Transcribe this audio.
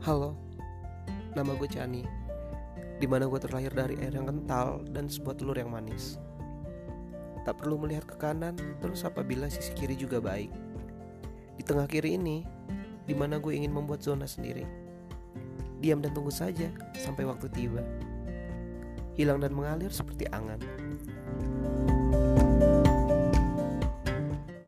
Halo, nama gue Chani Di mana gue terlahir dari air yang kental dan sebuah telur yang manis. Tak perlu melihat ke kanan, terus apabila sisi kiri juga baik. Di tengah kiri ini, di mana gue ingin membuat zona sendiri. Diam dan tunggu saja sampai waktu tiba. Hilang dan mengalir seperti angan.